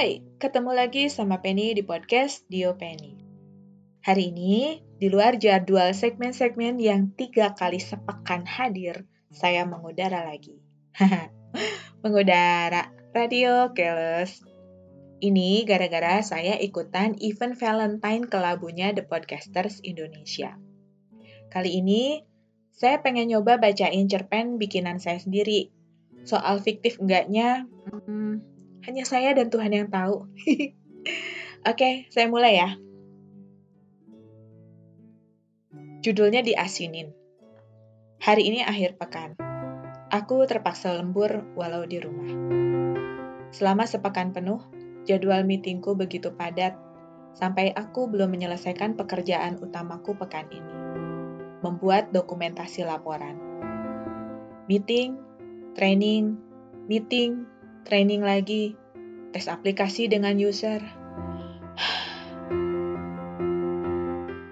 Hai, ketemu lagi sama Penny di podcast Dio Penny. Hari ini, di luar jadwal segmen-segmen yang tiga kali sepekan hadir, saya mengudara lagi. mengudara, radio keles. Ini gara-gara saya ikutan event Valentine kelabunya The Podcasters Indonesia. Kali ini, saya pengen nyoba bacain cerpen bikinan saya sendiri. Soal fiktif enggaknya, hmm, hanya saya dan Tuhan yang tahu. Oke, saya mulai ya. Judulnya diasinin. Hari ini akhir pekan. Aku terpaksa lembur walau di rumah. Selama sepekan penuh, jadwal meetingku begitu padat sampai aku belum menyelesaikan pekerjaan utamaku pekan ini. Membuat dokumentasi laporan. Meeting, training, meeting, training lagi, tes aplikasi dengan user.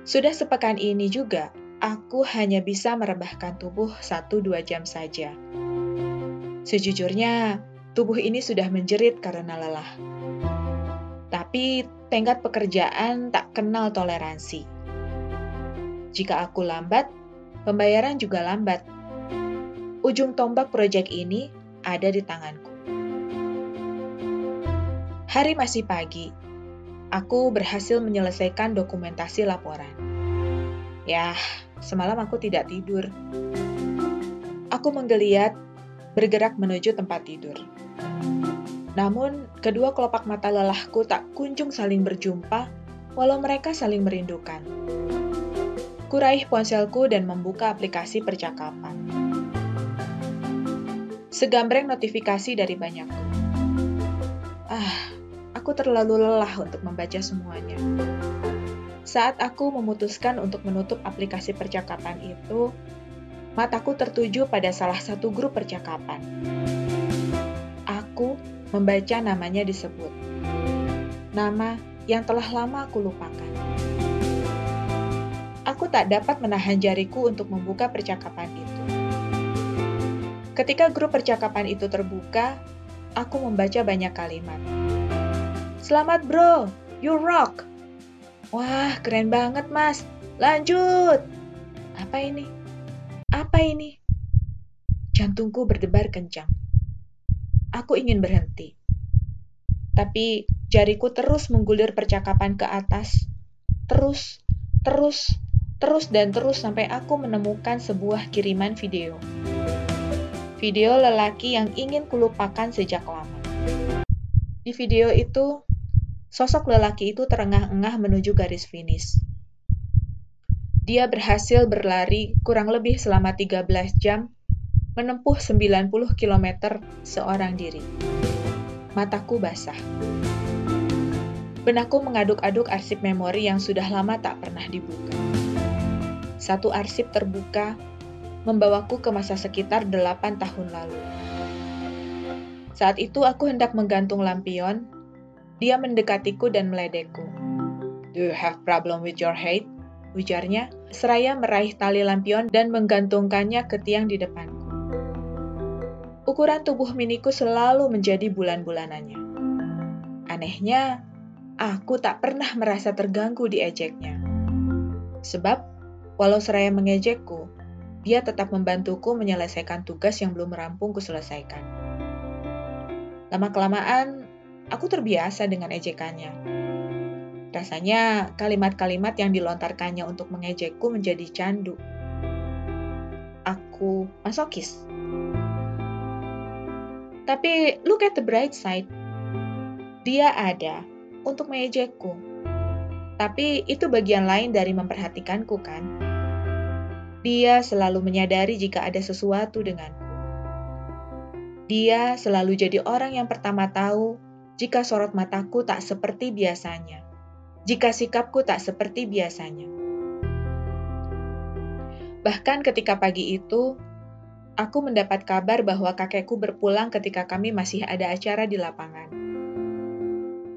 Sudah sepekan ini juga, aku hanya bisa merebahkan tubuh 1-2 jam saja. Sejujurnya, tubuh ini sudah menjerit karena lelah. Tapi tenggat pekerjaan tak kenal toleransi. Jika aku lambat, pembayaran juga lambat. Ujung tombak proyek ini ada di tanganku. Hari masih pagi. Aku berhasil menyelesaikan dokumentasi laporan. Ya, semalam aku tidak tidur. Aku menggeliat, bergerak menuju tempat tidur. Namun, kedua kelopak mata lelahku tak kunjung saling berjumpa, walau mereka saling merindukan. Kuraih ponselku dan membuka aplikasi percakapan. Segambreng notifikasi dari banyakku. Ah, aku terlalu lelah untuk membaca semuanya. Saat aku memutuskan untuk menutup aplikasi percakapan itu, mataku tertuju pada salah satu grup percakapan. Aku membaca namanya disebut. Nama yang telah lama aku lupakan. Aku tak dapat menahan jariku untuk membuka percakapan itu. Ketika grup percakapan itu terbuka, aku membaca banyak kalimat. Selamat bro, you rock. Wah, keren banget mas. Lanjut. Apa ini? Apa ini? Jantungku berdebar kencang. Aku ingin berhenti. Tapi jariku terus menggulir percakapan ke atas. Terus, terus, terus dan terus sampai aku menemukan sebuah kiriman video. Video lelaki yang ingin kulupakan sejak lama. Di video itu, Sosok lelaki itu terengah-engah menuju garis finish. Dia berhasil berlari kurang lebih selama 13 jam, menempuh 90 km seorang diri. Mataku basah. Benakku mengaduk-aduk arsip memori yang sudah lama tak pernah dibuka. Satu arsip terbuka membawaku ke masa sekitar 8 tahun lalu. Saat itu aku hendak menggantung lampion dia mendekatiku dan meledekku. Do you have problem with your height? Ujarnya, seraya meraih tali lampion dan menggantungkannya ke tiang di depanku. Ukuran tubuh miniku selalu menjadi bulan-bulanannya. Anehnya, aku tak pernah merasa terganggu di ejeknya. Sebab, walau seraya mengejekku, dia tetap membantuku menyelesaikan tugas yang belum rampung kuselesaikan. Lama-kelamaan, Aku terbiasa dengan ejekannya. Rasanya kalimat-kalimat yang dilontarkannya untuk mengejekku menjadi candu. Aku masokis. Tapi look at the bright side. Dia ada untuk mengejekku. Tapi itu bagian lain dari memperhatikanku kan? Dia selalu menyadari jika ada sesuatu denganku. Dia selalu jadi orang yang pertama tahu jika sorot mataku tak seperti biasanya, jika sikapku tak seperti biasanya. Bahkan ketika pagi itu, aku mendapat kabar bahwa kakekku berpulang ketika kami masih ada acara di lapangan.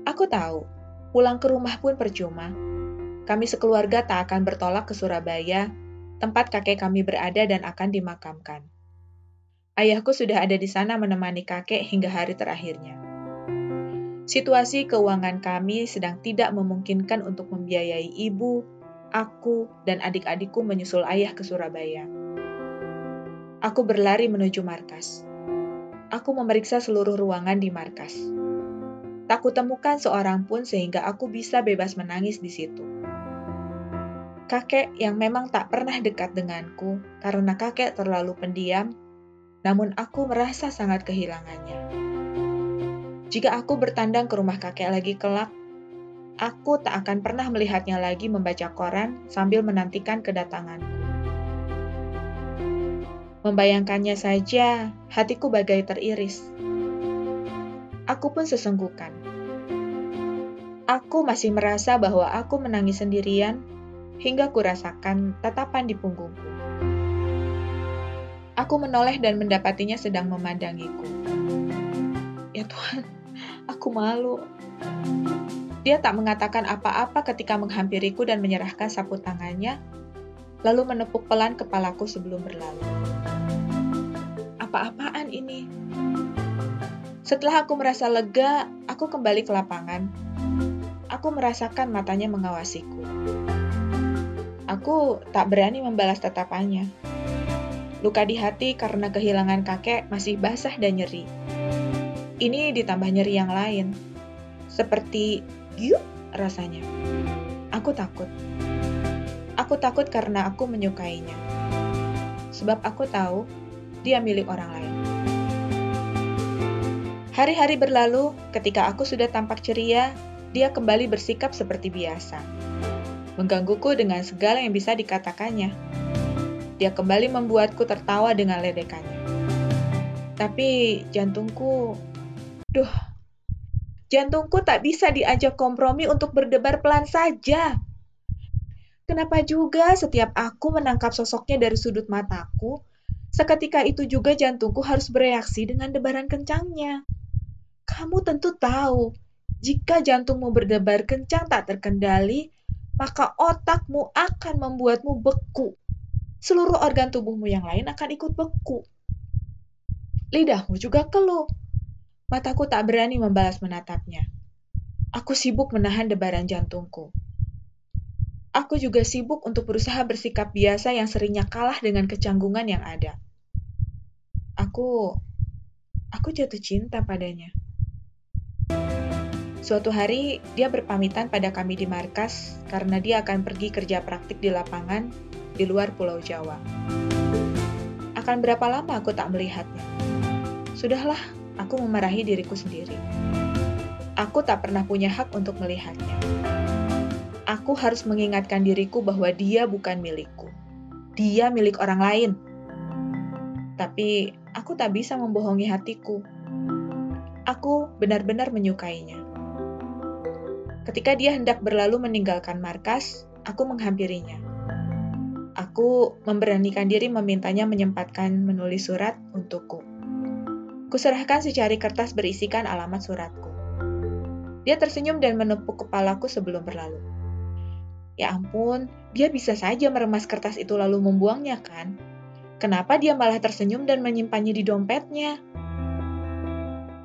Aku tahu, pulang ke rumah pun percuma. Kami sekeluarga tak akan bertolak ke Surabaya, tempat kakek kami berada dan akan dimakamkan. Ayahku sudah ada di sana menemani kakek hingga hari terakhirnya. Situasi keuangan kami sedang tidak memungkinkan untuk membiayai ibu, aku, dan adik-adikku menyusul ayah ke Surabaya. Aku berlari menuju markas. Aku memeriksa seluruh ruangan di markas. Tak kutemukan seorang pun sehingga aku bisa bebas menangis di situ. Kakek yang memang tak pernah dekat denganku karena kakek terlalu pendiam, namun aku merasa sangat kehilangannya. Jika aku bertandang ke rumah kakek lagi kelak, aku tak akan pernah melihatnya lagi membaca koran sambil menantikan kedatanganku. Membayangkannya saja, hatiku bagai teriris. Aku pun sesenggukan. Aku masih merasa bahwa aku menangis sendirian hingga kurasakan tatapan di punggungku. Aku menoleh dan mendapatinya sedang memandangiku. Ya Tuhan, aku malu. Dia tak mengatakan apa-apa ketika menghampiriku dan menyerahkan sapu tangannya, lalu menepuk pelan kepalaku sebelum berlalu. Apa-apaan ini? Setelah aku merasa lega, aku kembali ke lapangan. Aku merasakan matanya mengawasiku. Aku tak berani membalas tatapannya. Luka di hati karena kehilangan kakek masih basah dan nyeri. Ini ditambah nyeri yang lain. Seperti giuk rasanya. Aku takut. Aku takut karena aku menyukainya. Sebab aku tahu dia milik orang lain. Hari-hari berlalu, ketika aku sudah tampak ceria, dia kembali bersikap seperti biasa menggangguku dengan segala yang bisa dikatakannya. Dia kembali membuatku tertawa dengan ledekannya. Tapi jantungku, duh, jantungku tak bisa diajak kompromi untuk berdebar pelan saja. Kenapa juga setiap aku menangkap sosoknya dari sudut mataku, seketika itu juga jantungku harus bereaksi dengan debaran kencangnya. Kamu tentu tahu, jika jantungmu berdebar kencang tak terkendali, maka otakmu akan membuatmu beku. Seluruh organ tubuhmu yang lain akan ikut beku. Lidahmu juga keluh. Mataku tak berani membalas menatapnya. Aku sibuk menahan debaran jantungku. Aku juga sibuk untuk berusaha bersikap biasa yang seringnya kalah dengan kecanggungan yang ada. Aku aku jatuh cinta padanya. Suatu hari, dia berpamitan pada kami di markas karena dia akan pergi kerja praktik di lapangan di luar Pulau Jawa. Akan berapa lama aku tak melihatnya? Sudahlah, aku memarahi diriku sendiri. Aku tak pernah punya hak untuk melihatnya. Aku harus mengingatkan diriku bahwa dia bukan milikku. Dia milik orang lain. Tapi aku tak bisa membohongi hatiku. Aku benar-benar menyukainya. Ketika dia hendak berlalu meninggalkan markas, aku menghampirinya. Aku memberanikan diri memintanya menyempatkan menulis surat untukku. Kuserahkan secari kertas berisikan alamat suratku. Dia tersenyum dan menepuk kepalaku sebelum berlalu. Ya ampun, dia bisa saja meremas kertas itu lalu membuangnya kan? Kenapa dia malah tersenyum dan menyimpannya di dompetnya?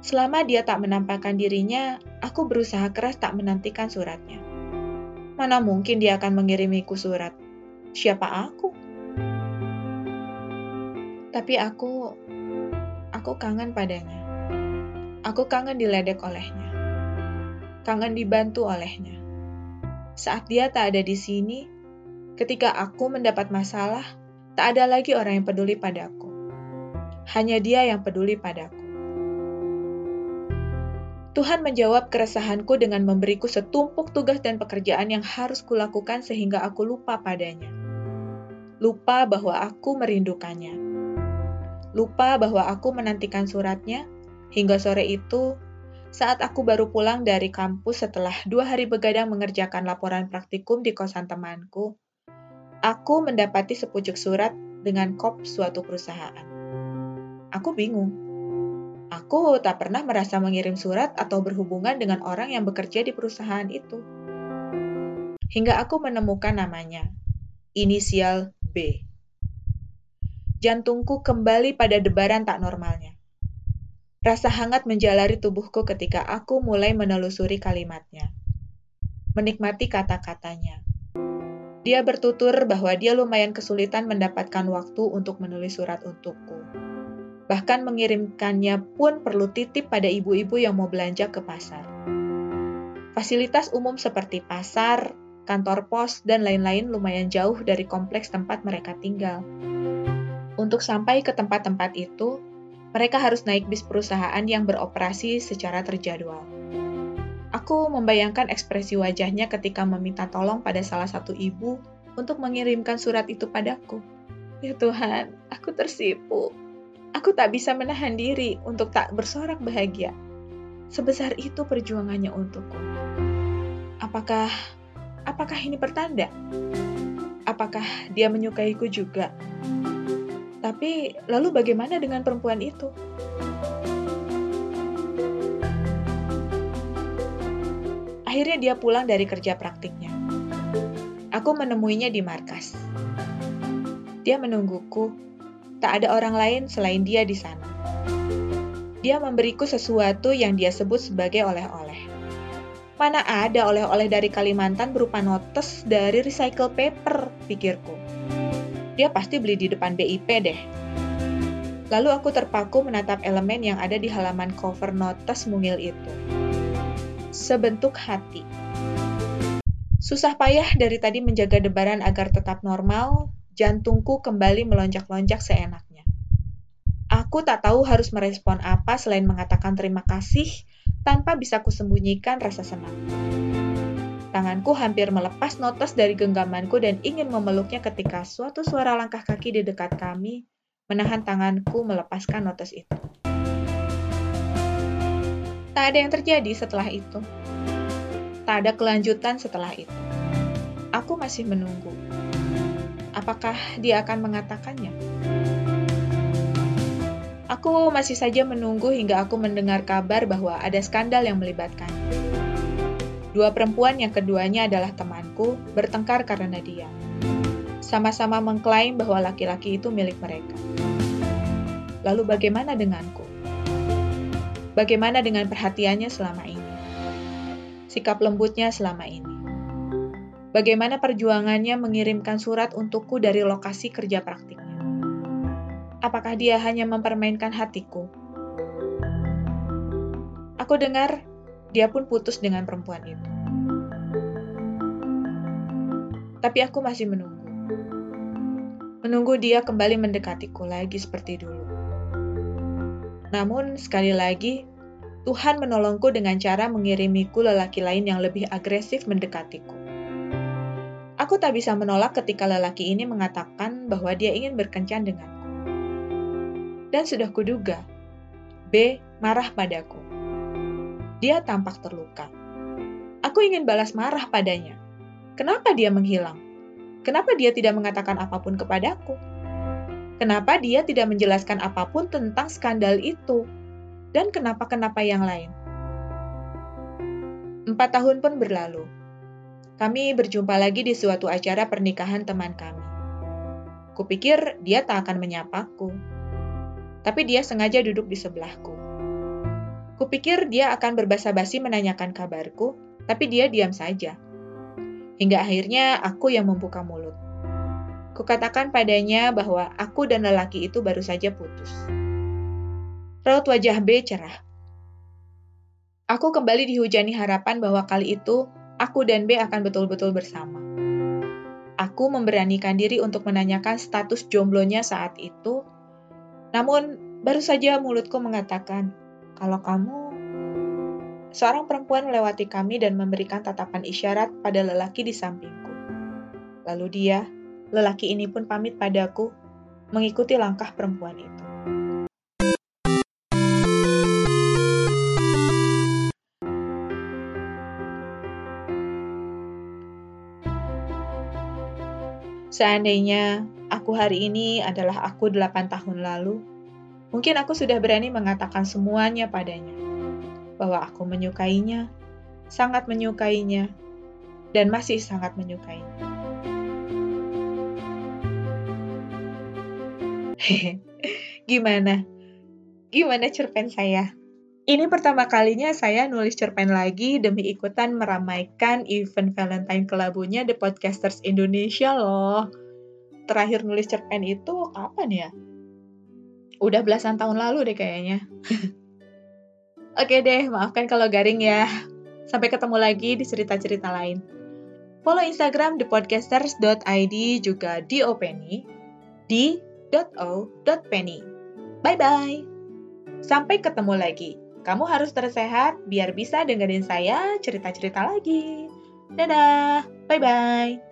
Selama dia tak menampakkan dirinya, aku berusaha keras tak menantikan suratnya. Mana mungkin dia akan mengirimiku surat? Siapa aku? Tapi aku, aku kangen padanya. Aku kangen diledek olehnya. Kangen dibantu olehnya. Saat dia tak ada di sini, ketika aku mendapat masalah, tak ada lagi orang yang peduli padaku. Hanya dia yang peduli padaku. Tuhan menjawab keresahanku dengan memberiku setumpuk tugas dan pekerjaan yang harus kulakukan sehingga aku lupa padanya. Lupa bahwa aku merindukannya. Lupa bahwa aku menantikan suratnya hingga sore itu saat aku baru pulang dari kampus setelah dua hari begadang mengerjakan laporan praktikum di kosan temanku, aku mendapati sepucuk surat dengan kop suatu perusahaan. Aku bingung Aku tak pernah merasa mengirim surat atau berhubungan dengan orang yang bekerja di perusahaan itu. Hingga aku menemukan namanya, inisial B. Jantungku kembali pada debaran tak normalnya. Rasa hangat menjalari tubuhku ketika aku mulai menelusuri kalimatnya. Menikmati kata-katanya. Dia bertutur bahwa dia lumayan kesulitan mendapatkan waktu untuk menulis surat untukku. Bahkan mengirimkannya pun perlu titip pada ibu-ibu yang mau belanja ke pasar. Fasilitas umum seperti pasar, kantor pos, dan lain-lain lumayan jauh dari kompleks tempat mereka tinggal. Untuk sampai ke tempat-tempat itu, mereka harus naik bis perusahaan yang beroperasi secara terjadwal. Aku membayangkan ekspresi wajahnya ketika meminta tolong pada salah satu ibu untuk mengirimkan surat itu padaku. Ya Tuhan, aku tersipu. Aku tak bisa menahan diri untuk tak bersorak bahagia. Sebesar itu perjuangannya untukku. Apakah apakah ini pertanda? Apakah dia menyukaiku juga? Tapi lalu bagaimana dengan perempuan itu? Akhirnya dia pulang dari kerja praktiknya. Aku menemuinya di markas. Dia menungguku. Tak ada orang lain selain dia di sana. Dia memberiku sesuatu yang dia sebut sebagai oleh-oleh. Mana ada oleh-oleh dari Kalimantan berupa notes dari recycle paper, pikirku. Dia pasti beli di depan BIP deh. Lalu aku terpaku menatap elemen yang ada di halaman cover notes mungil itu. Sebentuk hati. Susah payah dari tadi menjaga debaran agar tetap normal, jantungku kembali melonjak-lonjak seenaknya. Aku tak tahu harus merespon apa selain mengatakan terima kasih tanpa bisa kusembunyikan rasa senang. Tanganku hampir melepas notes dari genggamanku dan ingin memeluknya ketika suatu suara langkah kaki di dekat kami menahan tanganku melepaskan notes itu. Tak ada yang terjadi setelah itu. Tak ada kelanjutan setelah itu. Aku masih menunggu. Apakah dia akan mengatakannya? Aku masih saja menunggu hingga aku mendengar kabar bahwa ada skandal yang melibatkannya. Dua perempuan yang keduanya adalah temanku bertengkar karena dia. Sama-sama mengklaim bahwa laki-laki itu milik mereka. Lalu bagaimana denganku? Bagaimana dengan perhatiannya selama ini? Sikap lembutnya selama ini? Bagaimana perjuangannya mengirimkan surat untukku dari lokasi kerja praktiknya? Apakah dia hanya mempermainkan hatiku? Aku dengar dia pun putus dengan perempuan itu. Tapi aku masih menunggu. Menunggu dia kembali mendekatiku lagi seperti dulu. Namun, sekali lagi, Tuhan menolongku dengan cara mengirimiku lelaki lain yang lebih agresif mendekatiku. Aku tak bisa menolak ketika lelaki ini mengatakan bahwa dia ingin berkencan denganku. Dan sudah kuduga, B marah padaku. Dia tampak terluka. Aku ingin balas marah padanya. Kenapa dia menghilang? Kenapa dia tidak mengatakan apa pun kepadaku? Kenapa dia tidak menjelaskan apa pun tentang skandal itu? Dan kenapa-kenapa yang lain? Empat tahun pun berlalu. Kami berjumpa lagi di suatu acara pernikahan teman kami. Kupikir dia tak akan menyapaku. Tapi dia sengaja duduk di sebelahku. Kupikir dia akan berbasa-basi menanyakan kabarku, tapi dia diam saja. Hingga akhirnya aku yang membuka mulut. Kukatakan padanya bahwa aku dan lelaki itu baru saja putus. Raut wajah B cerah. Aku kembali dihujani harapan bahwa kali itu aku dan B akan betul-betul bersama. Aku memberanikan diri untuk menanyakan status jomblonya saat itu, namun baru saja mulutku mengatakan, kalau kamu seorang perempuan melewati kami dan memberikan tatapan isyarat pada lelaki di sampingku. Lalu dia, lelaki ini pun pamit padaku, mengikuti langkah perempuan itu. Seandainya aku hari ini adalah aku delapan tahun lalu, Mungkin aku sudah berani mengatakan semuanya padanya, bahwa aku menyukainya, sangat menyukainya, dan masih sangat menyukainya. Gimana? Gimana cerpen saya? Ini pertama kalinya saya nulis cerpen lagi demi ikutan meramaikan event Valentine kelabunya The Podcasters Indonesia loh. Terakhir nulis cerpen itu kapan ya? Udah belasan tahun lalu deh kayaknya. Oke deh, maafkan kalau garing ya. Sampai ketemu lagi di cerita-cerita lain. Follow Instagram thepodcasters.id juga di openi di .o.penny. Bye-bye. Sampai ketemu lagi. Kamu harus tersehat biar bisa dengerin saya cerita-cerita lagi. Dadah, bye-bye.